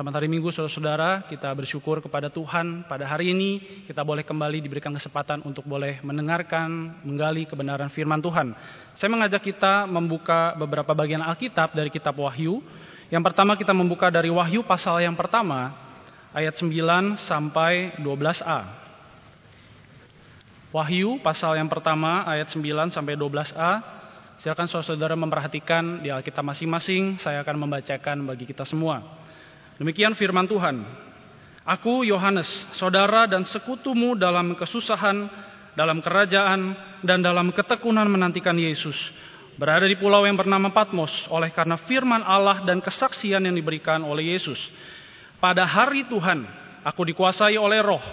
Selamat hari Minggu saudara-saudara, kita bersyukur kepada Tuhan pada hari ini kita boleh kembali diberikan kesempatan untuk boleh mendengarkan, menggali kebenaran firman Tuhan. Saya mengajak kita membuka beberapa bagian Alkitab dari kitab Wahyu. Yang pertama kita membuka dari Wahyu pasal yang pertama ayat 9 sampai 12a. Wahyu pasal yang pertama ayat 9 sampai 12a. Silakan saudara-saudara memperhatikan di Alkitab masing-masing, saya akan membacakan bagi kita semua. Demikian firman Tuhan. Aku Yohanes, saudara dan sekutumu dalam kesusahan, dalam kerajaan, dan dalam ketekunan menantikan Yesus. Berada di pulau yang bernama Patmos oleh karena firman Allah dan kesaksian yang diberikan oleh Yesus. Pada hari Tuhan, aku dikuasai oleh roh.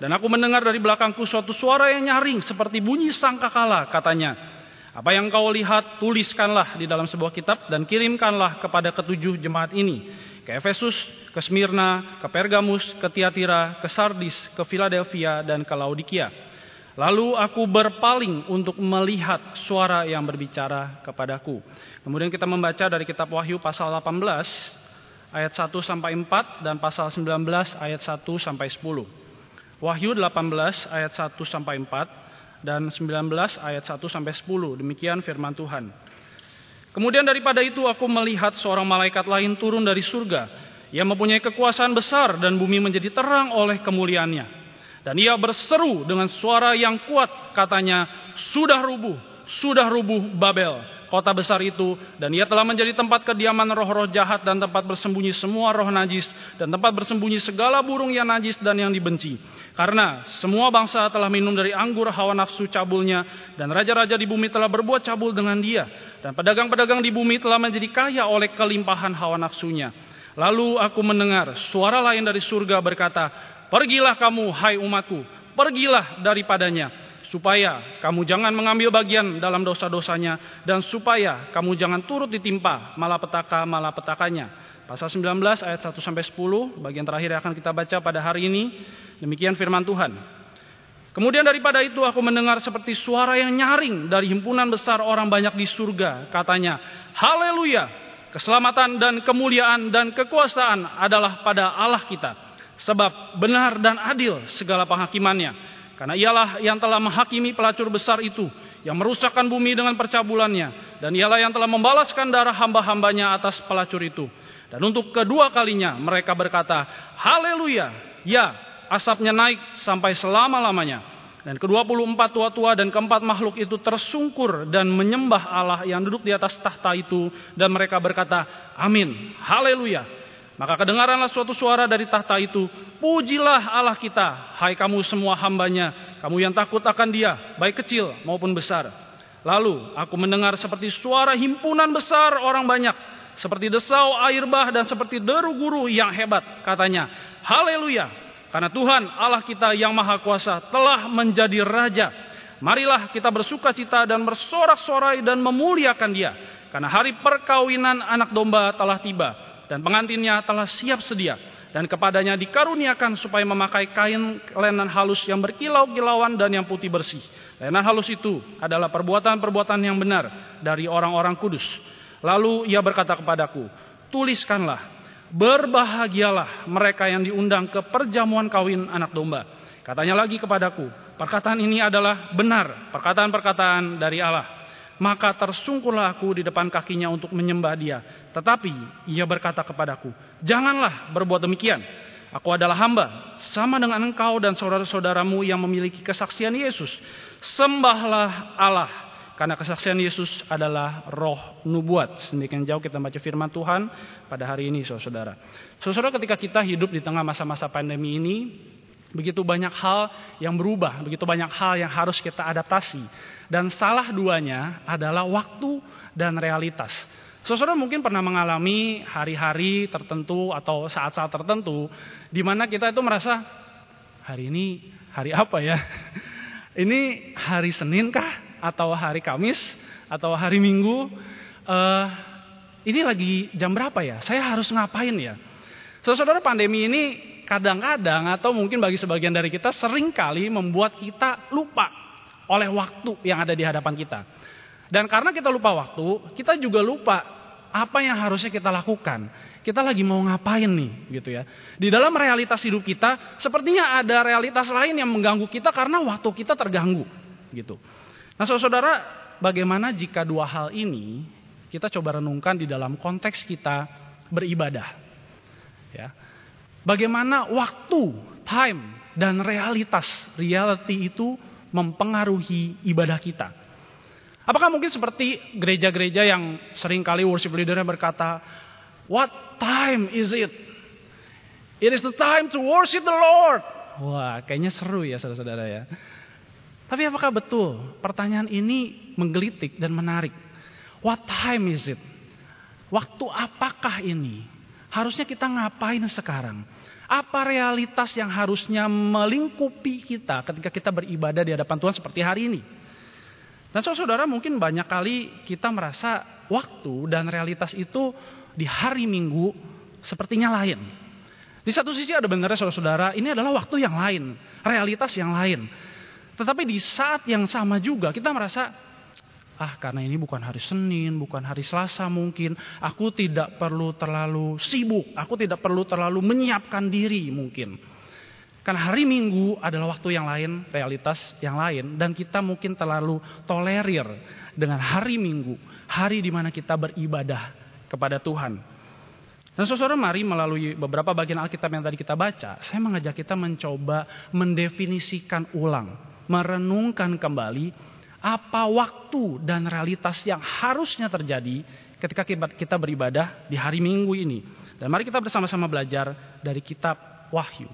Dan aku mendengar dari belakangku suatu suara yang nyaring seperti bunyi sangkakala katanya. Apa yang kau lihat tuliskanlah di dalam sebuah kitab dan kirimkanlah kepada ketujuh jemaat ini ke Efesus, ke Smyrna, ke Pergamus, ke Tiatira, ke Sardis, ke Philadelphia, dan ke Laodikia. Lalu aku berpaling untuk melihat suara yang berbicara kepadaku. Kemudian kita membaca dari kitab Wahyu pasal 18 ayat 1 sampai 4 dan pasal 19 ayat 1 sampai 10. Wahyu 18 ayat 1 sampai 4 dan 19 ayat 1 sampai 10. Demikian firman Tuhan. Kemudian daripada itu aku melihat seorang malaikat lain turun dari surga yang mempunyai kekuasaan besar dan bumi menjadi terang oleh kemuliaannya. Dan ia berseru dengan suara yang kuat katanya, sudah rubuh, sudah rubuh Babel, kota besar itu. Dan ia telah menjadi tempat kediaman roh-roh jahat dan tempat bersembunyi semua roh najis. Dan tempat bersembunyi segala burung yang najis dan yang dibenci. Karena semua bangsa telah minum dari anggur hawa nafsu cabulnya. Dan raja-raja di bumi telah berbuat cabul dengan dia dan pedagang-pedagang di bumi telah menjadi kaya oleh kelimpahan hawa nafsunya. Lalu aku mendengar suara lain dari surga berkata, Pergilah kamu, hai umatku, pergilah daripadanya, supaya kamu jangan mengambil bagian dalam dosa-dosanya, dan supaya kamu jangan turut ditimpa malapetaka-malapetakanya. Pasal 19 ayat 1 sampai 10, bagian terakhir yang akan kita baca pada hari ini. Demikian firman Tuhan. Kemudian daripada itu aku mendengar seperti suara yang nyaring dari himpunan besar orang banyak di surga. Katanya, Haleluya, keselamatan dan kemuliaan dan kekuasaan adalah pada Allah kita. Sebab benar dan adil segala penghakimannya. Karena ialah yang telah menghakimi pelacur besar itu. Yang merusakkan bumi dengan percabulannya. Dan ialah yang telah membalaskan darah hamba-hambanya atas pelacur itu. Dan untuk kedua kalinya mereka berkata, Haleluya, ya asapnya naik sampai selama-lamanya. Dan kedua puluh empat tua-tua dan keempat makhluk itu tersungkur dan menyembah Allah yang duduk di atas tahta itu. Dan mereka berkata, Amin, Haleluya. Maka kedengaranlah suatu suara dari tahta itu, Pujilah Allah kita, hai kamu semua hambanya, kamu yang takut akan dia, baik kecil maupun besar. Lalu aku mendengar seperti suara himpunan besar orang banyak, seperti desau air bah dan seperti deru guru yang hebat. Katanya, Haleluya, karena Tuhan Allah kita yang maha kuasa telah menjadi raja. Marilah kita bersuka cita dan bersorak-sorai dan memuliakan dia. Karena hari perkawinan anak domba telah tiba. Dan pengantinnya telah siap sedia. Dan kepadanya dikaruniakan supaya memakai kain lenan halus yang berkilau-kilauan dan yang putih bersih. Lenan halus itu adalah perbuatan-perbuatan yang benar dari orang-orang kudus. Lalu ia berkata kepadaku, tuliskanlah Berbahagialah mereka yang diundang ke perjamuan kawin anak domba. Katanya lagi kepadaku, perkataan ini adalah benar, perkataan-perkataan dari Allah. Maka tersungkurlah aku di depan kakinya untuk menyembah dia. Tetapi ia berkata kepadaku, janganlah berbuat demikian. Aku adalah hamba, sama dengan engkau dan saudara-saudaramu yang memiliki kesaksian Yesus. Sembahlah Allah karena kesaksian Yesus adalah roh nubuat. Sedemikian jauh kita baca firman Tuhan pada hari ini saudara-saudara. Saudara ketika kita hidup di tengah masa-masa pandemi ini, begitu banyak hal yang berubah, begitu banyak hal yang harus kita adaptasi. Dan salah duanya adalah waktu dan realitas. Saudara mungkin pernah mengalami hari-hari tertentu atau saat-saat tertentu di mana kita itu merasa hari ini hari apa ya? Ini hari Senin kah? atau hari Kamis atau hari Minggu, uh, ini lagi jam berapa ya? Saya harus ngapain ya? Saudara pandemi ini kadang-kadang atau mungkin bagi sebagian dari kita sering kali membuat kita lupa oleh waktu yang ada di hadapan kita. Dan karena kita lupa waktu, kita juga lupa apa yang harusnya kita lakukan. Kita lagi mau ngapain nih gitu ya. Di dalam realitas hidup kita sepertinya ada realitas lain yang mengganggu kita karena waktu kita terganggu gitu. Nah saudara, bagaimana jika dua hal ini kita coba renungkan di dalam konteks kita beribadah. Ya. Bagaimana waktu, time, dan realitas, reality itu mempengaruhi ibadah kita. Apakah mungkin seperti gereja-gereja yang sering kali worship leadernya berkata, What time is it? It is the time to worship the Lord. Wah, kayaknya seru ya saudara-saudara ya. Tapi apakah betul? Pertanyaan ini menggelitik dan menarik. What time is it? Waktu apakah ini? Harusnya kita ngapain sekarang? Apa realitas yang harusnya melingkupi kita ketika kita beribadah di hadapan Tuhan seperti hari ini? Dan saudara mungkin banyak kali kita merasa waktu dan realitas itu di hari Minggu sepertinya lain. Di satu sisi ada benarnya saudara-saudara, ini adalah waktu yang lain, realitas yang lain. Tetapi di saat yang sama juga kita merasa, ah karena ini bukan hari Senin, bukan hari Selasa mungkin, aku tidak perlu terlalu sibuk, aku tidak perlu terlalu menyiapkan diri mungkin. Karena hari Minggu adalah waktu yang lain, realitas yang lain, dan kita mungkin terlalu tolerir dengan hari Minggu, hari di mana kita beribadah kepada Tuhan. Dan saudara mari melalui beberapa bagian Alkitab yang tadi kita baca, saya mengajak kita mencoba mendefinisikan ulang, merenungkan kembali apa waktu dan realitas yang harusnya terjadi ketika kita beribadah di hari Minggu ini. Dan mari kita bersama-sama belajar dari kitab Wahyu.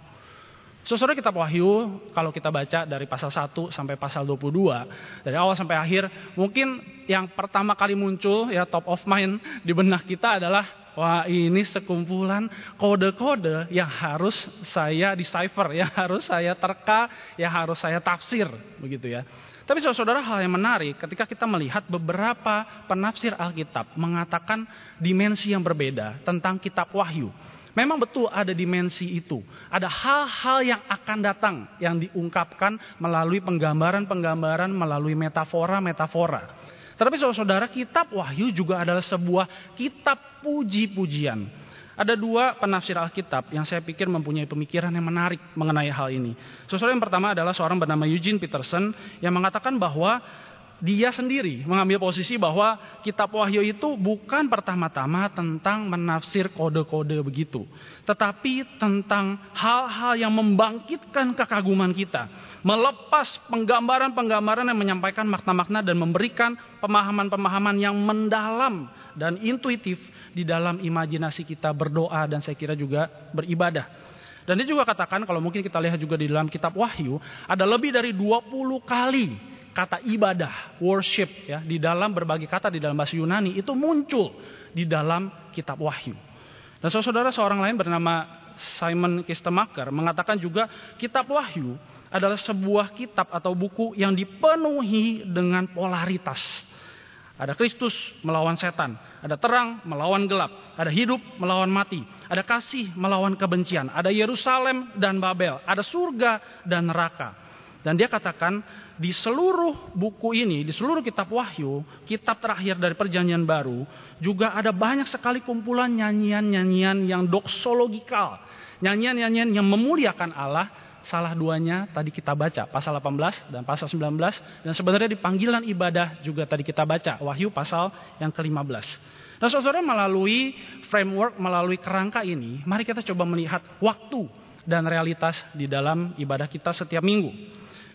Saudara kitab Wahyu, kalau kita baca dari pasal 1 sampai pasal 22, dari awal sampai akhir, mungkin yang pertama kali muncul ya top of mind di benak kita adalah wah ini sekumpulan kode-kode yang harus saya decipher, yang harus saya terka, yang harus saya tafsir begitu ya. Tapi saudara hal yang menarik ketika kita melihat beberapa penafsir Alkitab mengatakan dimensi yang berbeda tentang kitab Wahyu. Memang betul ada dimensi itu. Ada hal-hal yang akan datang yang diungkapkan melalui penggambaran-penggambaran, melalui metafora-metafora. Tetapi saudara-saudara, kitab Wahyu juga adalah sebuah kitab puji-pujian. Ada dua penafsir Alkitab yang saya pikir mempunyai pemikiran yang menarik mengenai hal ini. Saudara yang pertama adalah seorang bernama Eugene Peterson yang mengatakan bahwa dia sendiri mengambil posisi bahwa kitab Wahyu itu bukan pertama-tama tentang menafsir kode-kode begitu, tetapi tentang hal-hal yang membangkitkan kekaguman kita, melepas penggambaran-penggambaran yang menyampaikan makna-makna dan memberikan pemahaman-pemahaman yang mendalam dan intuitif di dalam imajinasi kita berdoa dan saya kira juga beribadah. Dan dia juga katakan kalau mungkin kita lihat juga di dalam kitab Wahyu ada lebih dari 20 kali kata ibadah, worship ya di dalam berbagai kata di dalam bahasa Yunani itu muncul di dalam kitab Wahyu. Dan saudara seorang lain bernama Simon Kistemaker mengatakan juga kitab Wahyu adalah sebuah kitab atau buku yang dipenuhi dengan polaritas. Ada Kristus melawan setan, ada terang melawan gelap, ada hidup melawan mati, ada kasih melawan kebencian, ada Yerusalem dan Babel, ada surga dan neraka. Dan dia katakan di seluruh buku ini, di seluruh kitab Wahyu, kitab terakhir dari Perjanjian Baru, juga ada banyak sekali kumpulan nyanyian-nyanyian yang doksologikal, nyanyian-nyanyian yang memuliakan Allah. Salah duanya tadi kita baca, pasal 18 dan pasal 19, dan sebenarnya di panggilan ibadah juga tadi kita baca, Wahyu pasal yang ke-15. Nah saudara melalui framework, melalui kerangka ini, mari kita coba melihat waktu dan realitas di dalam ibadah kita setiap minggu.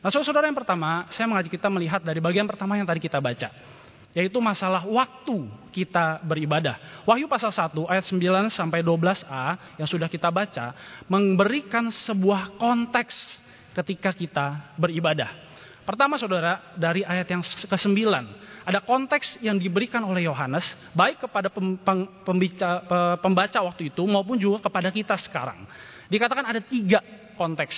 Nah, saudara yang pertama, saya mengajak kita melihat dari bagian pertama yang tadi kita baca, yaitu masalah waktu kita beribadah. Wahyu pasal 1 ayat 9 sampai 12a yang sudah kita baca memberikan sebuah konteks ketika kita beribadah. Pertama saudara, dari ayat yang ke-9, ada konteks yang diberikan oleh Yohanes baik kepada pembaca, pembaca waktu itu maupun juga kepada kita sekarang. Dikatakan ada tiga konteks.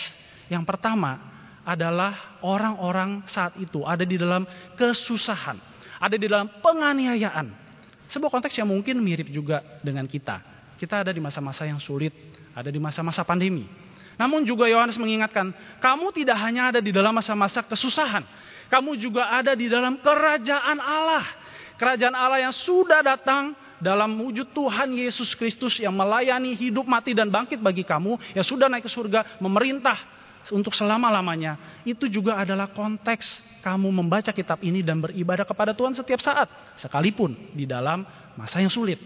Yang pertama, adalah orang-orang saat itu ada di dalam kesusahan, ada di dalam penganiayaan. Sebuah konteks yang mungkin mirip juga dengan kita. Kita ada di masa-masa yang sulit, ada di masa-masa pandemi. Namun juga Yohanes mengingatkan, kamu tidak hanya ada di dalam masa-masa kesusahan, kamu juga ada di dalam kerajaan Allah. Kerajaan Allah yang sudah datang dalam wujud Tuhan Yesus Kristus yang melayani hidup, mati, dan bangkit bagi kamu, yang sudah naik ke surga, memerintah untuk selama-lamanya. Itu juga adalah konteks kamu membaca kitab ini dan beribadah kepada Tuhan setiap saat, sekalipun di dalam masa yang sulit.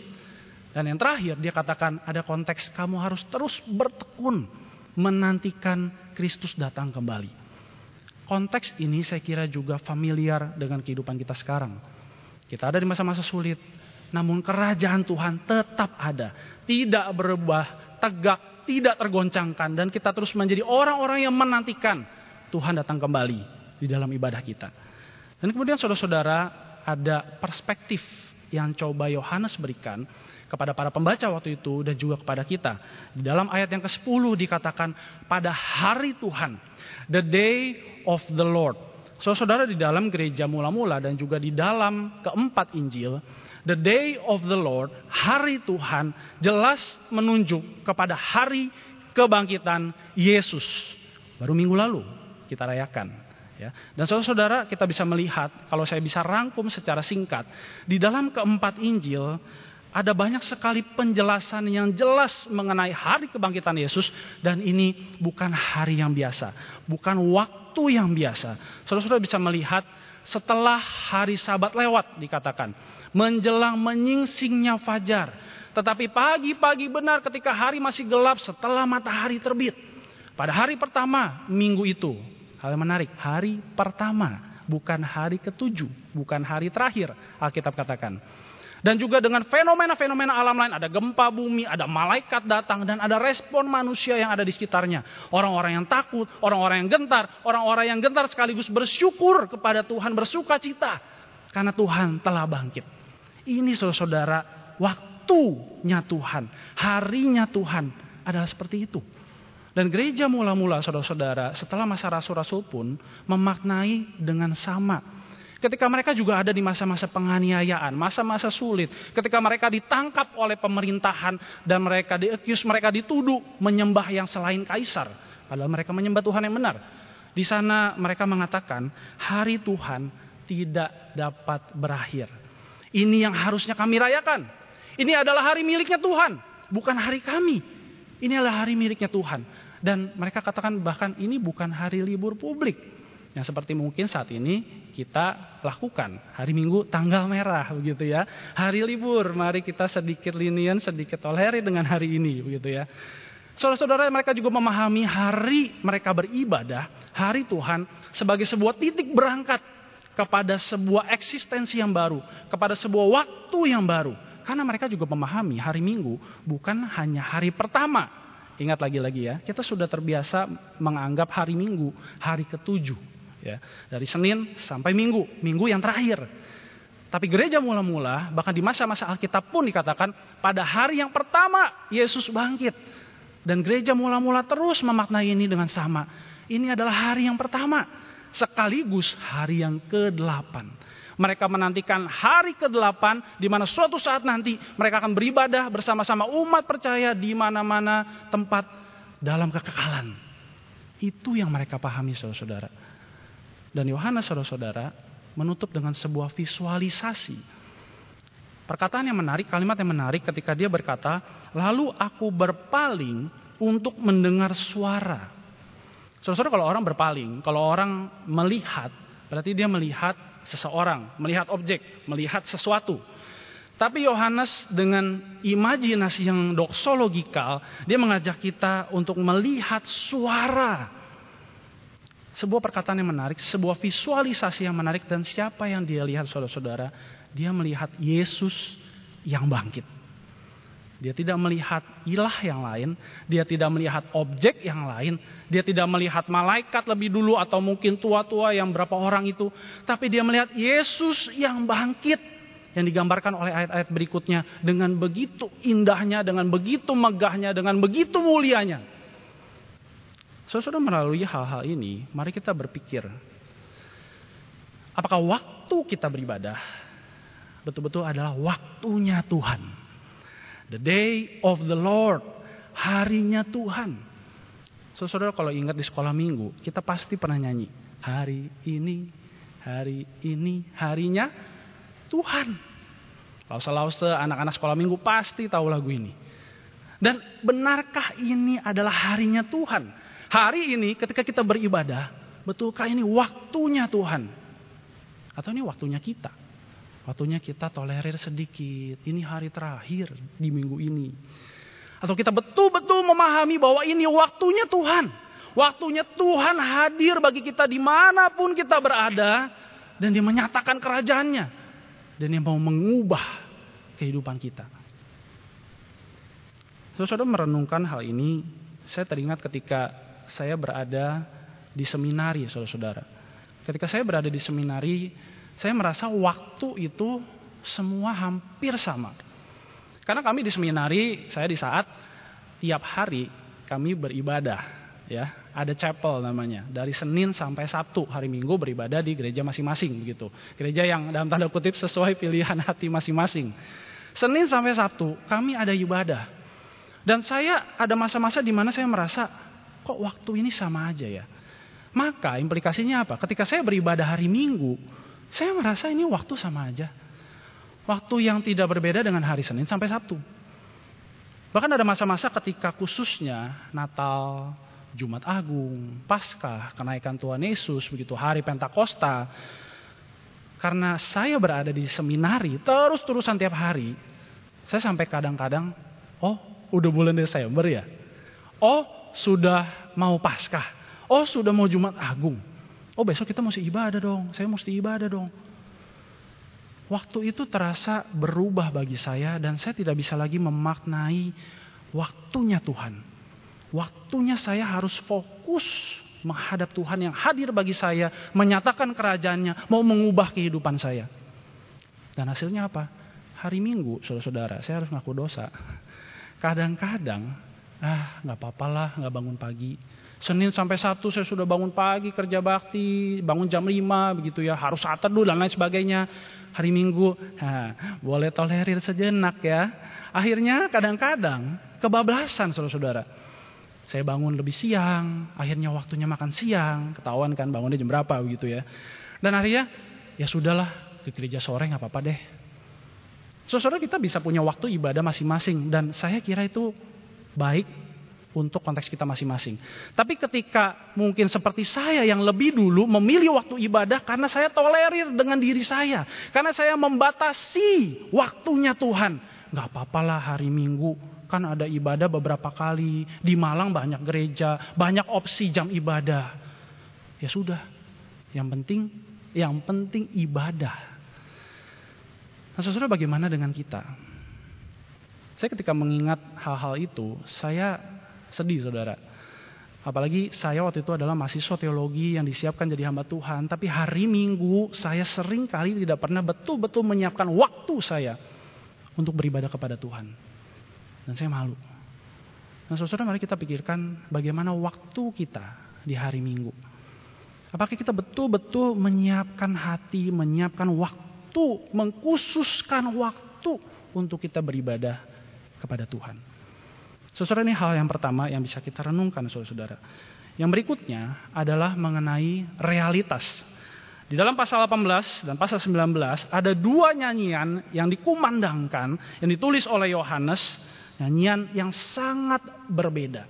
Dan yang terakhir dia katakan ada konteks kamu harus terus bertekun menantikan Kristus datang kembali. Konteks ini saya kira juga familiar dengan kehidupan kita sekarang. Kita ada di masa-masa sulit, namun kerajaan Tuhan tetap ada, tidak berubah, tegak, tidak tergoncangkan dan kita terus menjadi orang-orang yang menantikan Tuhan datang kembali di dalam ibadah kita. Dan kemudian saudara-saudara ada perspektif yang coba Yohanes berikan kepada para pembaca waktu itu dan juga kepada kita. Di dalam ayat yang ke-10 dikatakan pada hari Tuhan, the day of the Lord. Saudara-saudara di dalam gereja mula-mula dan juga di dalam keempat Injil, the day of the Lord, hari Tuhan jelas menunjuk kepada hari kebangkitan Yesus. Baru minggu lalu kita rayakan. Ya. Dan saudara-saudara kita bisa melihat, kalau saya bisa rangkum secara singkat, di dalam keempat Injil ada banyak sekali penjelasan yang jelas mengenai hari kebangkitan Yesus dan ini bukan hari yang biasa, bukan waktu yang biasa. Saudara-saudara bisa melihat setelah hari Sabat lewat dikatakan, menjelang menyingsingnya fajar. Tetapi pagi-pagi benar ketika hari masih gelap setelah matahari terbit. Pada hari pertama minggu itu, hal yang menarik, hari pertama, bukan hari ketujuh, bukan hari terakhir, Alkitab katakan. Dan juga dengan fenomena-fenomena alam lain, ada gempa bumi, ada malaikat datang, dan ada respon manusia yang ada di sekitarnya. Orang-orang yang takut, orang-orang yang gentar, orang-orang yang gentar sekaligus bersyukur kepada Tuhan, bersuka cita. Karena Tuhan telah bangkit. Ini saudara-saudara, waktunya Tuhan, harinya Tuhan adalah seperti itu. Dan gereja mula-mula saudara-saudara setelah masa rasul-rasul pun memaknai dengan sama Ketika mereka juga ada di masa-masa penganiayaan, masa-masa sulit. Ketika mereka ditangkap oleh pemerintahan dan mereka diakus, mereka dituduh menyembah yang selain kaisar. Padahal mereka menyembah Tuhan yang benar. Di sana mereka mengatakan, hari Tuhan tidak dapat berakhir. Ini yang harusnya kami rayakan. Ini adalah hari miliknya Tuhan, bukan hari kami. Ini adalah hari miliknya Tuhan. Dan mereka katakan bahkan ini bukan hari libur publik yang seperti mungkin saat ini kita lakukan. Hari Minggu tanggal merah begitu ya. Hari libur, mari kita sedikit linian, sedikit tolerir dengan hari ini begitu ya. Saudara-saudara mereka juga memahami hari mereka beribadah, hari Tuhan sebagai sebuah titik berangkat kepada sebuah eksistensi yang baru, kepada sebuah waktu yang baru. Karena mereka juga memahami hari Minggu bukan hanya hari pertama. Ingat lagi-lagi ya, kita sudah terbiasa menganggap hari Minggu hari ketujuh ya dari Senin sampai Minggu, Minggu yang terakhir. Tapi gereja mula-mula bahkan di masa-masa Alkitab pun dikatakan pada hari yang pertama Yesus bangkit. Dan gereja mula-mula terus memaknai ini dengan sama. Ini adalah hari yang pertama sekaligus hari yang ke-8. Mereka menantikan hari ke-8 di mana suatu saat nanti mereka akan beribadah bersama-sama umat percaya di mana-mana tempat dalam kekekalan. Itu yang mereka pahami saudara-saudara. Dan Yohanes saudara-saudara menutup dengan sebuah visualisasi. Perkataan yang menarik, kalimat yang menarik ketika dia berkata, lalu aku berpaling untuk mendengar suara. Saudara-saudara kalau orang berpaling, kalau orang melihat, berarti dia melihat seseorang, melihat objek, melihat sesuatu. Tapi Yohanes dengan imajinasi yang doksologikal, dia mengajak kita untuk melihat suara sebuah perkataan yang menarik, sebuah visualisasi yang menarik dan siapa yang dia lihat saudara-saudara? Dia melihat Yesus yang bangkit. Dia tidak melihat ilah yang lain, dia tidak melihat objek yang lain, dia tidak melihat malaikat lebih dulu atau mungkin tua-tua yang berapa orang itu, tapi dia melihat Yesus yang bangkit yang digambarkan oleh ayat-ayat berikutnya dengan begitu indahnya, dengan begitu megahnya, dengan begitu mulianya. Sesudah melalui hal-hal ini, mari kita berpikir. Apakah waktu kita beribadah betul-betul adalah waktunya Tuhan? The day of the Lord, harinya Tuhan. Saudara kalau ingat di sekolah minggu, kita pasti pernah nyanyi. Hari ini, hari ini, harinya Tuhan. Lause-lause anak-anak sekolah minggu pasti tahu lagu ini. Dan benarkah ini adalah harinya Tuhan? Hari ini ketika kita beribadah, betulkah ini waktunya Tuhan? Atau ini waktunya kita? Waktunya kita tolerir sedikit. Ini hari terakhir di minggu ini. Atau kita betul-betul memahami bahwa ini waktunya Tuhan. Waktunya Tuhan hadir bagi kita di mana pun kita berada. Dan dia menyatakan kerajaannya. Dan dia mau mengubah kehidupan kita. Saudara merenungkan hal ini, saya teringat ketika saya berada di seminari, saudara-saudara. Ketika saya berada di seminari, saya merasa waktu itu semua hampir sama. Karena kami di seminari, saya di saat tiap hari kami beribadah, ya. Ada chapel namanya. Dari Senin sampai Sabtu, hari Minggu beribadah di gereja masing-masing begitu. Gereja yang dalam tanda kutip sesuai pilihan hati masing-masing. Senin sampai Sabtu kami ada ibadah. Dan saya ada masa-masa di mana saya merasa kok waktu ini sama aja ya. Maka implikasinya apa? Ketika saya beribadah hari Minggu, saya merasa ini waktu sama aja. Waktu yang tidak berbeda dengan hari Senin sampai Sabtu. Bahkan ada masa-masa ketika khususnya Natal, Jumat Agung, Paskah, kenaikan Tuhan Yesus, begitu hari Pentakosta. Karena saya berada di seminari terus-terusan tiap hari, saya sampai kadang-kadang, oh udah bulan Desember ya? Oh sudah mau Paskah? Oh sudah mau Jumat Agung? Oh besok kita mesti ibadah dong, saya mesti ibadah dong. Waktu itu terasa berubah bagi saya dan saya tidak bisa lagi memaknai waktunya Tuhan. Waktunya saya harus fokus menghadap Tuhan yang hadir bagi saya, menyatakan kerajaannya, mau mengubah kehidupan saya. Dan hasilnya apa? Hari Minggu, saudara-saudara, saya harus ngaku dosa. Kadang-kadang, ah nggak apa-apa lah, nggak bangun pagi. Senin sampai Sabtu saya sudah bangun pagi kerja bakti, bangun jam 5 begitu ya, harus saat teduh dan lain sebagainya. Hari Minggu, nah, boleh tolerir sejenak ya. Akhirnya kadang-kadang kebablasan saudara-saudara. Saya bangun lebih siang, akhirnya waktunya makan siang, ketahuan kan bangunnya jam berapa begitu ya. Dan akhirnya ya sudahlah ke gereja sore nggak apa-apa deh. Saudara kita bisa punya waktu ibadah masing-masing dan saya kira itu baik untuk konteks kita masing-masing. Tapi ketika mungkin seperti saya yang lebih dulu memilih waktu ibadah karena saya tolerir dengan diri saya. Karena saya membatasi waktunya Tuhan. Gak apa-apalah hari Minggu kan ada ibadah beberapa kali. Di Malang banyak gereja, banyak opsi jam ibadah. Ya sudah, yang penting yang penting ibadah. Nah saudara bagaimana dengan kita? Saya ketika mengingat hal-hal itu, saya Sedih saudara. Apalagi saya waktu itu adalah mahasiswa teologi yang disiapkan jadi hamba Tuhan. Tapi hari Minggu saya sering kali tidak pernah betul-betul menyiapkan waktu saya untuk beribadah kepada Tuhan. Dan saya malu. Nah saudara mari kita pikirkan bagaimana waktu kita di hari Minggu. Apakah kita betul-betul menyiapkan hati, menyiapkan waktu, mengkhususkan waktu untuk kita beribadah kepada Tuhan. Saudara ini hal yang pertama yang bisa kita renungkan saudara-saudara. Yang berikutnya adalah mengenai realitas. Di dalam pasal 18 dan pasal 19 ada dua nyanyian yang dikumandangkan yang ditulis oleh Yohanes, nyanyian yang sangat berbeda.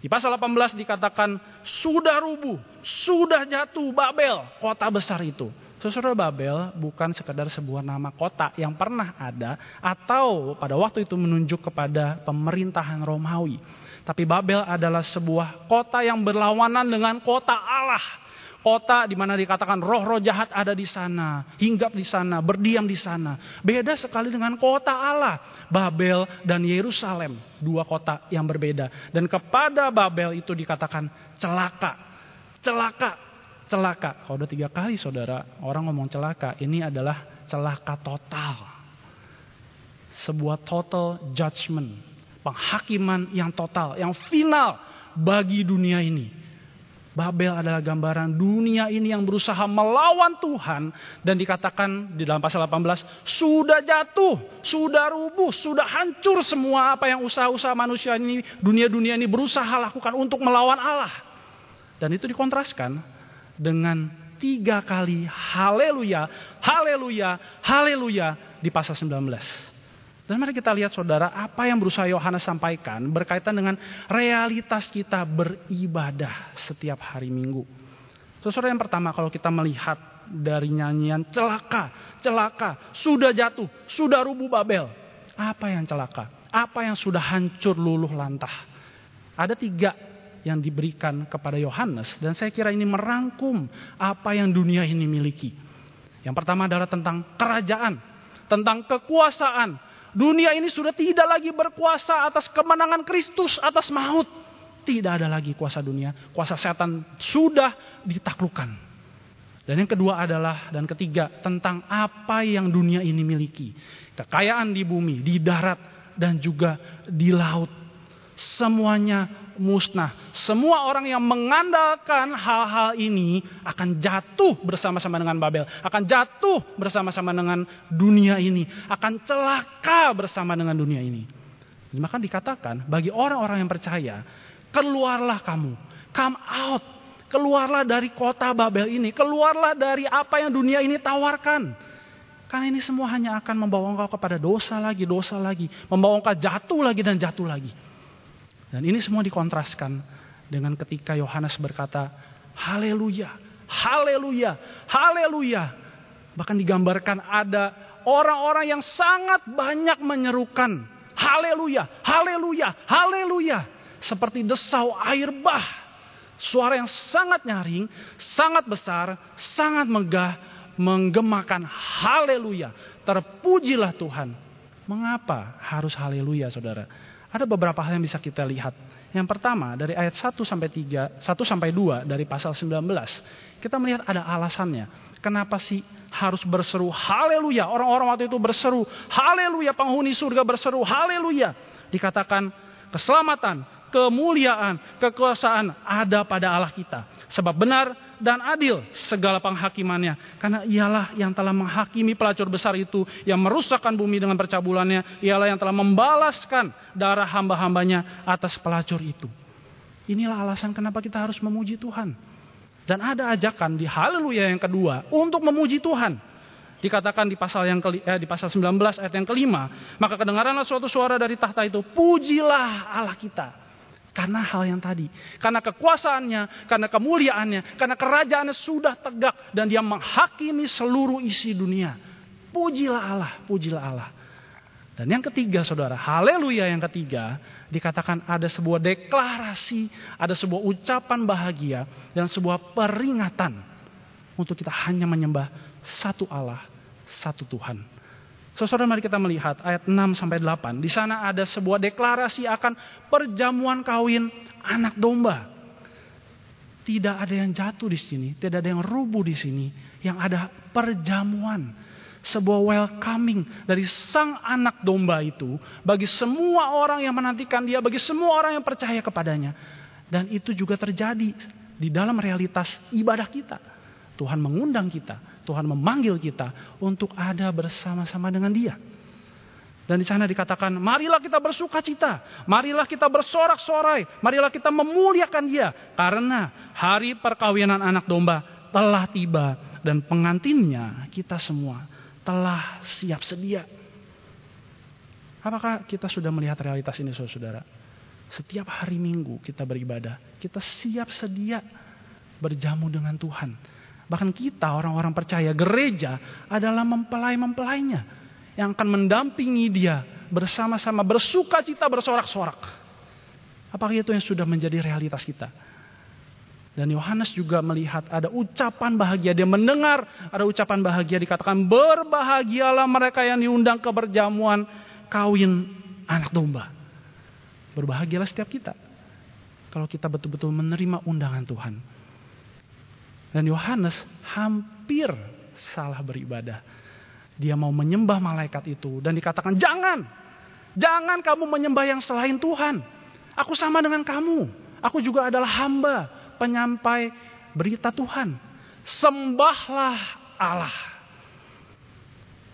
Di pasal 18 dikatakan sudah rubuh, sudah jatuh Babel, kota besar itu. Saudara Babel bukan sekedar sebuah nama kota yang pernah ada atau pada waktu itu menunjuk kepada pemerintahan Romawi. Tapi Babel adalah sebuah kota yang berlawanan dengan kota Allah. Kota di mana dikatakan roh-roh jahat ada di sana, hinggap di sana, berdiam di sana. Beda sekali dengan kota Allah, Babel dan Yerusalem, dua kota yang berbeda. Dan kepada Babel itu dikatakan celaka, celaka, celaka. Kalau udah tiga kali saudara, orang ngomong celaka, ini adalah celaka total. Sebuah total judgment. Penghakiman yang total, yang final bagi dunia ini. Babel adalah gambaran dunia ini yang berusaha melawan Tuhan dan dikatakan di dalam pasal 18 sudah jatuh, sudah rubuh, sudah hancur semua apa yang usaha-usaha manusia ini, dunia-dunia ini berusaha lakukan untuk melawan Allah. Dan itu dikontraskan dengan tiga kali haleluya, haleluya, haleluya di pasal 19. Dan mari kita lihat saudara apa yang berusaha Yohanes sampaikan berkaitan dengan realitas kita beribadah setiap hari minggu. Saudara yang pertama kalau kita melihat dari nyanyian celaka, celaka, sudah jatuh, sudah rubuh Babel. Apa yang celaka? Apa yang sudah hancur luluh lantah? Ada tiga yang diberikan kepada Yohanes dan saya kira ini merangkum apa yang dunia ini miliki. Yang pertama adalah tentang kerajaan, tentang kekuasaan. Dunia ini sudah tidak lagi berkuasa atas kemenangan Kristus atas maut. Tidak ada lagi kuasa dunia, kuasa setan sudah ditaklukkan. Dan yang kedua adalah dan ketiga tentang apa yang dunia ini miliki. Kekayaan di bumi, di darat dan juga di laut. Semuanya musnah. Semua orang yang mengandalkan hal-hal ini akan jatuh bersama-sama dengan Babel, akan jatuh bersama-sama dengan dunia ini, akan celaka bersama dengan dunia ini. Maka dikatakan bagi orang-orang yang percaya, keluarlah kamu, come out Keluarlah dari kota Babel ini. Keluarlah dari apa yang dunia ini tawarkan. Karena ini semua hanya akan membawa engkau kepada dosa lagi, dosa lagi. Membawa engkau jatuh lagi dan jatuh lagi. Dan ini semua dikontraskan dengan ketika Yohanes berkata, Haleluya, Haleluya, Haleluya. Bahkan digambarkan ada orang-orang yang sangat banyak menyerukan, Haleluya, Haleluya, Haleluya. Seperti desau air bah Suara yang sangat nyaring, sangat besar, sangat megah, menggemakan haleluya. Terpujilah Tuhan. Mengapa harus haleluya saudara? Ada beberapa hal yang bisa kita lihat. Yang pertama dari ayat 1 sampai 3, 1 sampai 2 dari pasal 19. Kita melihat ada alasannya. Kenapa sih harus berseru haleluya? Orang-orang waktu itu berseru haleluya, penghuni surga berseru haleluya. Dikatakan keselamatan, kemuliaan, kekuasaan ada pada Allah kita. Sebab benar dan adil segala penghakimannya. Karena ialah yang telah menghakimi pelacur besar itu. Yang merusakkan bumi dengan percabulannya. Ialah yang telah membalaskan darah hamba-hambanya atas pelacur itu. Inilah alasan kenapa kita harus memuji Tuhan. Dan ada ajakan di haleluya yang kedua untuk memuji Tuhan. Dikatakan di pasal yang ke, eh, di pasal 19 ayat yang kelima, maka kedengaranlah suatu suara dari tahta itu, pujilah Allah kita karena hal yang tadi. Karena kekuasaannya, karena kemuliaannya, karena kerajaannya sudah tegak. Dan dia menghakimi seluruh isi dunia. Pujilah Allah, pujilah Allah. Dan yang ketiga saudara, haleluya yang ketiga. Dikatakan ada sebuah deklarasi, ada sebuah ucapan bahagia. Dan sebuah peringatan. Untuk kita hanya menyembah satu Allah, satu Tuhan. Saudara mari kita melihat ayat 6 sampai 8. Di sana ada sebuah deklarasi akan perjamuan kawin anak domba. Tidak ada yang jatuh di sini, tidak ada yang rubuh di sini. Yang ada perjamuan, sebuah welcoming dari sang anak domba itu bagi semua orang yang menantikan dia, bagi semua orang yang percaya kepadanya. Dan itu juga terjadi di dalam realitas ibadah kita. Tuhan mengundang kita Tuhan memanggil kita untuk ada bersama-sama dengan Dia. Dan di sana dikatakan, marilah kita bersuka cita, marilah kita bersorak-sorai, marilah kita memuliakan Dia, karena hari perkawinan anak domba telah tiba dan pengantinnya kita semua telah siap sedia. Apakah kita sudah melihat realitas ini saudara? Setiap hari minggu kita beribadah, kita siap sedia berjamu dengan Tuhan Bahkan kita orang-orang percaya gereja adalah mempelai-mempelainya yang akan mendampingi dia bersama-sama bersuka cita bersorak-sorak. Apakah itu yang sudah menjadi realitas kita? Dan Yohanes juga melihat ada ucapan bahagia. Dia mendengar ada ucapan bahagia dikatakan berbahagialah mereka yang diundang ke berjamuan kawin anak domba. Berbahagialah setiap kita. Kalau kita betul-betul menerima undangan Tuhan. Dan Yohanes hampir salah beribadah. Dia mau menyembah malaikat itu dan dikatakan jangan. Jangan kamu menyembah yang selain Tuhan. Aku sama dengan kamu. Aku juga adalah hamba penyampai berita Tuhan. Sembahlah Allah.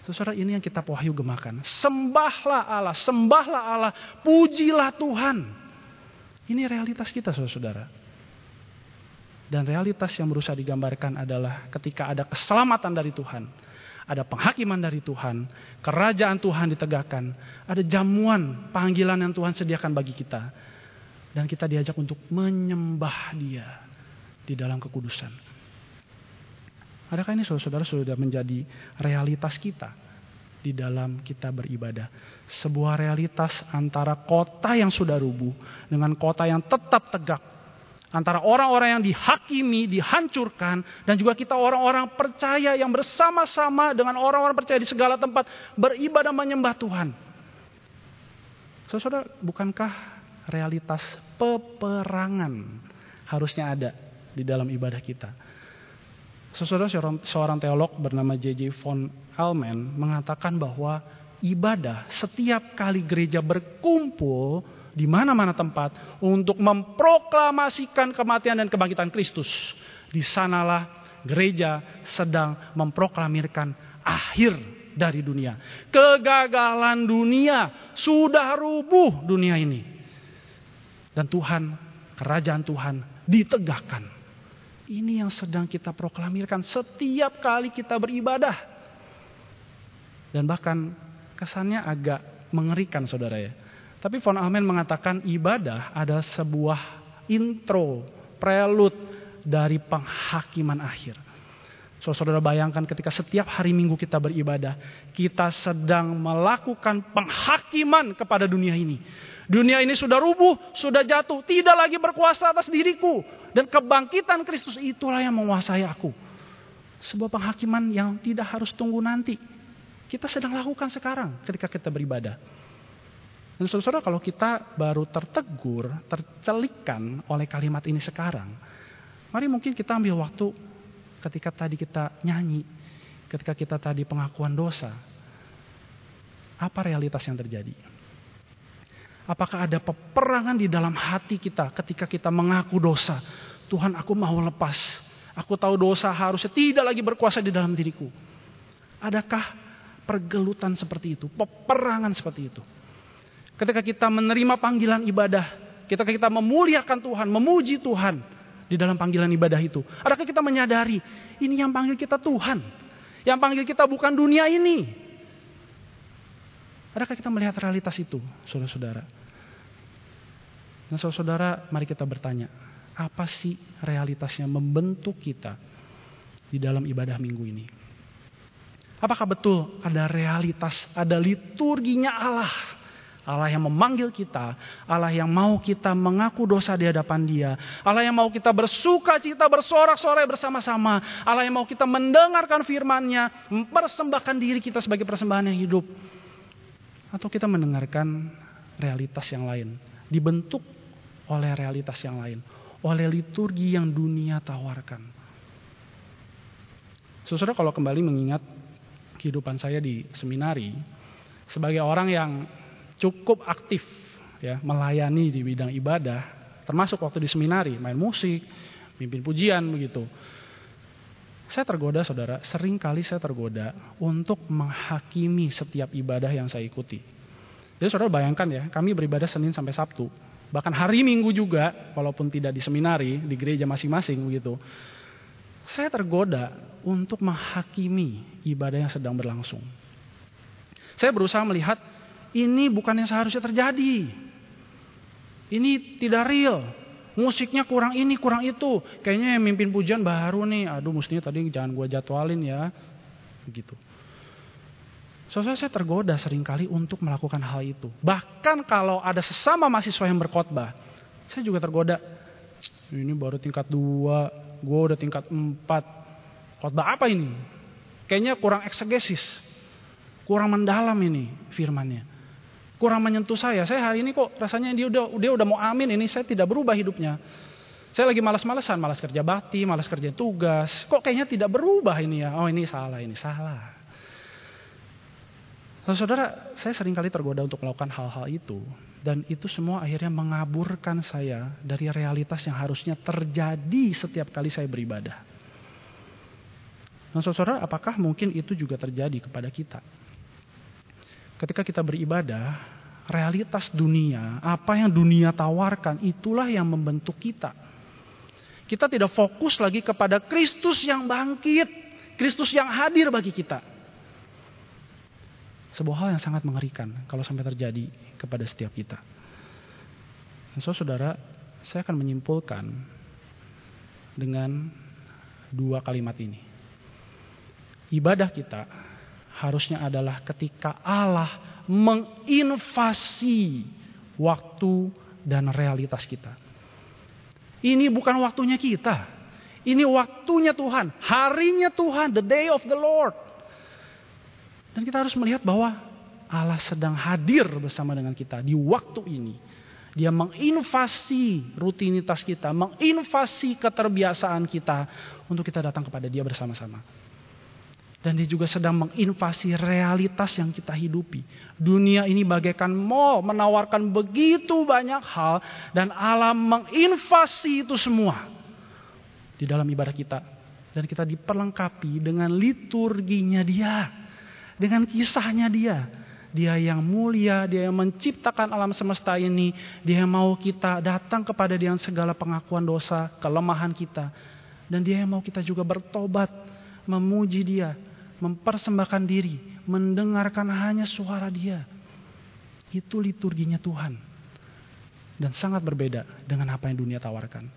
Saudara ini yang kita wahyu gemakan. Sembahlah Allah, sembahlah Allah, pujilah Tuhan. Ini realitas kita saudara-saudara. Dan realitas yang berusaha digambarkan adalah ketika ada keselamatan dari Tuhan, ada penghakiman dari Tuhan, kerajaan Tuhan ditegakkan, ada jamuan panggilan yang Tuhan sediakan bagi kita. Dan kita diajak untuk menyembah dia di dalam kekudusan. Adakah ini saudara-saudara sudah menjadi realitas kita di dalam kita beribadah? Sebuah realitas antara kota yang sudah rubuh dengan kota yang tetap tegak antara orang-orang yang dihakimi, dihancurkan, dan juga kita orang-orang percaya yang bersama-sama dengan orang-orang percaya di segala tempat beribadah menyembah Tuhan. Saudara, bukankah realitas peperangan harusnya ada di dalam ibadah kita? Saudara, seorang teolog bernama J.J. von Almen mengatakan bahwa ibadah setiap kali gereja berkumpul di mana-mana tempat untuk memproklamasikan kematian dan kebangkitan Kristus. Di sanalah gereja sedang memproklamirkan akhir dari dunia. Kegagalan dunia sudah rubuh dunia ini. Dan Tuhan, kerajaan Tuhan ditegakkan. Ini yang sedang kita proklamirkan setiap kali kita beribadah. Dan bahkan kesannya agak mengerikan saudara ya. Tapi von Amen mengatakan ibadah adalah sebuah intro, prelude dari penghakiman akhir. Saudara bayangkan ketika setiap hari minggu kita beribadah, kita sedang melakukan penghakiman kepada dunia ini. Dunia ini sudah rubuh, sudah jatuh, tidak lagi berkuasa atas diriku. Dan kebangkitan Kristus itulah yang menguasai aku. Sebuah penghakiman yang tidak harus tunggu nanti. Kita sedang lakukan sekarang ketika kita beribadah. Dan saudara kalau kita baru tertegur, tercelikkan oleh kalimat ini sekarang, mari mungkin kita ambil waktu ketika tadi kita nyanyi, ketika kita tadi pengakuan dosa. Apa realitas yang terjadi? Apakah ada peperangan di dalam hati kita ketika kita mengaku dosa? Tuhan aku mau lepas. Aku tahu dosa harusnya tidak lagi berkuasa di dalam diriku. Adakah pergelutan seperti itu? Peperangan seperti itu? Ketika kita menerima panggilan ibadah, ketika kita memuliakan Tuhan, memuji Tuhan di dalam panggilan ibadah itu. Adakah kita menyadari ini yang panggil kita Tuhan? Yang panggil kita bukan dunia ini. Adakah kita melihat realitas itu, saudara-saudara? Nah, saudara-saudara, mari kita bertanya, apa sih realitasnya membentuk kita di dalam ibadah minggu ini? Apakah betul ada realitas, ada liturginya Allah Allah yang memanggil kita, Allah yang mau kita mengaku dosa di hadapan Dia, Allah yang mau kita bersuka cita bersorak-sorai bersama-sama, Allah yang mau kita mendengarkan firman-Nya, mempersembahkan diri kita sebagai persembahan yang hidup. Atau kita mendengarkan realitas yang lain, dibentuk oleh realitas yang lain, oleh liturgi yang dunia tawarkan. Saudara kalau kembali mengingat kehidupan saya di seminari, sebagai orang yang cukup aktif ya melayani di bidang ibadah, termasuk waktu di seminari, main musik, pimpin pujian begitu. Saya tergoda saudara, sering kali saya tergoda untuk menghakimi setiap ibadah yang saya ikuti. Jadi saudara bayangkan ya, kami beribadah Senin sampai Sabtu. Bahkan hari Minggu juga, walaupun tidak di seminari, di gereja masing-masing begitu. Saya tergoda untuk menghakimi ibadah yang sedang berlangsung. Saya berusaha melihat ini bukan yang seharusnya terjadi. Ini tidak real. Musiknya kurang ini, kurang itu. Kayaknya yang mimpin pujian baru nih. Aduh mestinya tadi jangan gue jadwalin ya. Begitu. Soalnya saya tergoda sering kali untuk melakukan hal itu. Bahkan kalau ada sesama mahasiswa yang berkhotbah. Saya juga tergoda. Ini baru tingkat dua. Gue udah tingkat empat. Khotbah apa ini? Kayaknya kurang eksegesis. Kurang mendalam ini firmannya kurang menyentuh saya. Saya hari ini kok rasanya dia udah dia udah mau amin ini saya tidak berubah hidupnya. Saya lagi malas-malesan, malas kerja bakti, malas kerja tugas. Kok kayaknya tidak berubah ini ya? Oh ini salah, ini salah. Saudara, saya sering kali tergoda untuk melakukan hal-hal itu. Dan itu semua akhirnya mengaburkan saya dari realitas yang harusnya terjadi setiap kali saya beribadah. Nah saudara, apakah mungkin itu juga terjadi kepada kita? Ketika kita beribadah, realitas dunia, apa yang dunia tawarkan, itulah yang membentuk kita. Kita tidak fokus lagi kepada Kristus yang bangkit, Kristus yang hadir bagi kita. Sebuah hal yang sangat mengerikan kalau sampai terjadi kepada setiap kita. Dan so, saudara, saya akan menyimpulkan dengan dua kalimat ini. Ibadah kita harusnya adalah ketika Allah menginvasi waktu dan realitas kita. Ini bukan waktunya kita. Ini waktunya Tuhan, harinya Tuhan, the day of the Lord. Dan kita harus melihat bahwa Allah sedang hadir bersama dengan kita di waktu ini. Dia menginvasi rutinitas kita, menginvasi keterbiasaan kita untuk kita datang kepada Dia bersama-sama. Dan dia juga sedang menginvasi realitas yang kita hidupi. Dunia ini bagaikan mall, menawarkan begitu banyak hal. Dan alam menginvasi itu semua. Di dalam ibadah kita. Dan kita diperlengkapi dengan liturginya dia. Dengan kisahnya dia. Dia yang mulia, dia yang menciptakan alam semesta ini. Dia yang mau kita datang kepada dia segala pengakuan dosa, kelemahan kita. Dan dia yang mau kita juga bertobat, memuji dia, mempersembahkan diri, mendengarkan hanya suara Dia. Itu liturginya Tuhan. Dan sangat berbeda dengan apa yang dunia tawarkan.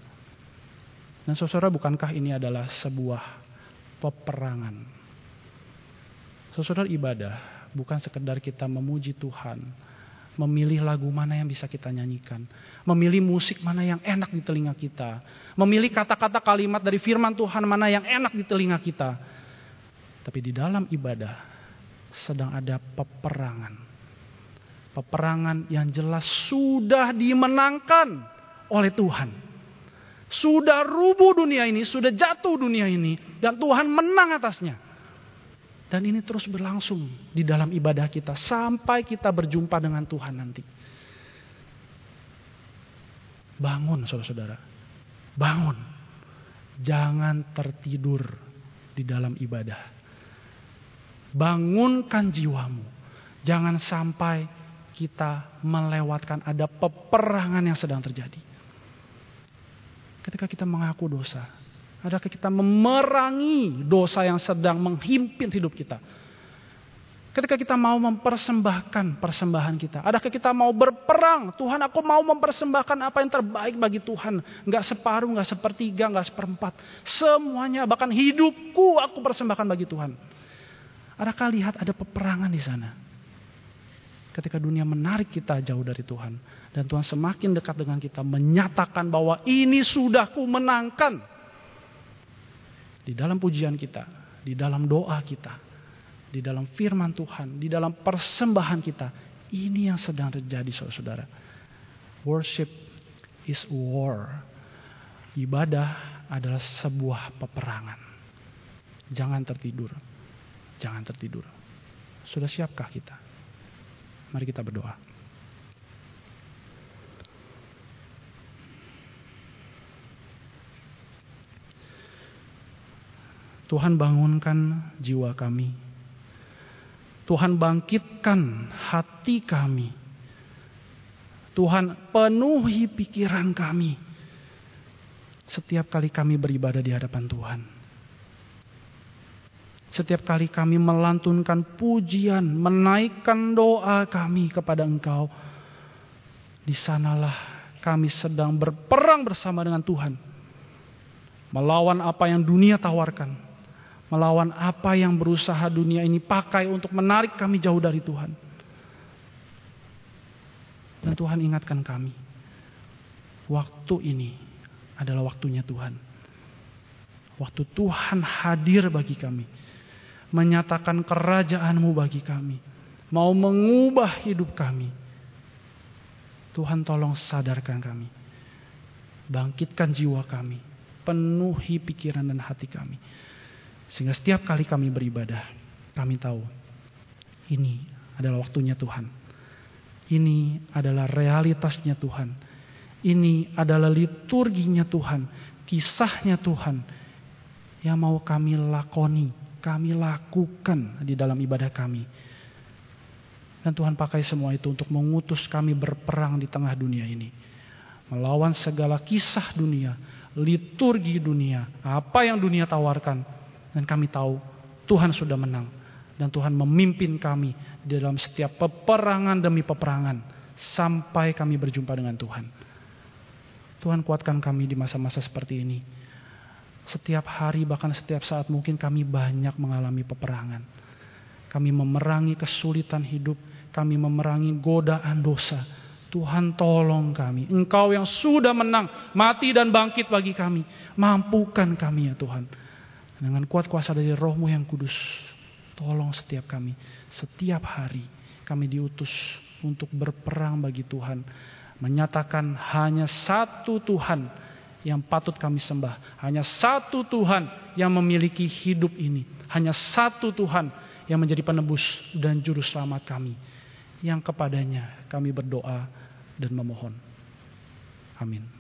Dan saudara, bukankah ini adalah sebuah peperangan? Saudara ibadah bukan sekedar kita memuji Tuhan, memilih lagu mana yang bisa kita nyanyikan, memilih musik mana yang enak di telinga kita, memilih kata-kata kalimat dari firman Tuhan mana yang enak di telinga kita tapi di dalam ibadah sedang ada peperangan. Peperangan yang jelas sudah dimenangkan oleh Tuhan. Sudah rubuh dunia ini, sudah jatuh dunia ini. Dan Tuhan menang atasnya. Dan ini terus berlangsung di dalam ibadah kita sampai kita berjumpa dengan Tuhan nanti. Bangun saudara-saudara. Bangun. Jangan tertidur di dalam ibadah. Bangunkan jiwamu. Jangan sampai kita melewatkan ada peperangan yang sedang terjadi. Ketika kita mengaku dosa, adakah kita memerangi dosa yang sedang menghimpit hidup kita? Ketika kita mau mempersembahkan persembahan kita, adakah kita mau berperang? Tuhan, aku mau mempersembahkan apa yang terbaik bagi Tuhan. Enggak separuh, enggak sepertiga, enggak seperempat. Semuanya, bahkan hidupku aku persembahkan bagi Tuhan. Adakah lihat ada peperangan di sana? Ketika dunia menarik kita jauh dari Tuhan. Dan Tuhan semakin dekat dengan kita menyatakan bahwa ini sudah ku menangkan. Di dalam pujian kita, di dalam doa kita, di dalam firman Tuhan, di dalam persembahan kita. Ini yang sedang terjadi saudara-saudara. Worship is war. Ibadah adalah sebuah peperangan. Jangan tertidur. Jangan tertidur. Sudah siapkah kita? Mari kita berdoa. Tuhan bangunkan jiwa kami. Tuhan bangkitkan hati kami. Tuhan penuhi pikiran kami. Setiap kali kami beribadah di hadapan Tuhan. Setiap kali kami melantunkan pujian, menaikkan doa kami kepada Engkau, di sanalah kami sedang berperang bersama dengan Tuhan. Melawan apa yang dunia tawarkan. Melawan apa yang berusaha dunia ini pakai untuk menarik kami jauh dari Tuhan. Dan Tuhan ingatkan kami. Waktu ini adalah waktunya Tuhan. Waktu Tuhan hadir bagi kami menyatakan kerajaanmu bagi kami. Mau mengubah hidup kami. Tuhan tolong sadarkan kami. Bangkitkan jiwa kami. Penuhi pikiran dan hati kami. Sehingga setiap kali kami beribadah, kami tahu ini adalah waktunya Tuhan. Ini adalah realitasnya Tuhan. Ini adalah liturginya Tuhan, kisahnya Tuhan yang mau kami lakoni kami lakukan di dalam ibadah kami. Dan Tuhan pakai semua itu untuk mengutus kami berperang di tengah dunia ini. Melawan segala kisah dunia, liturgi dunia, apa yang dunia tawarkan. Dan kami tahu Tuhan sudah menang. Dan Tuhan memimpin kami dalam setiap peperangan demi peperangan. Sampai kami berjumpa dengan Tuhan. Tuhan kuatkan kami di masa-masa seperti ini. Setiap hari bahkan setiap saat mungkin kami banyak mengalami peperangan. Kami memerangi kesulitan hidup. Kami memerangi godaan dosa Tuhan tolong kami. Engkau yang sudah menang, mati dan bangkit bagi kami. Mampukan kami ya Tuhan. Dengan kuat kuasa dari rohmu yang kudus. Tolong setiap kami. Setiap hari kami diutus untuk berperang bagi Tuhan. Menyatakan hanya satu Tuhan yang patut kami sembah. Hanya satu Tuhan yang memiliki hidup ini. Hanya satu Tuhan yang menjadi penebus dan juru selamat kami yang kepadanya kami berdoa dan memohon. Amin.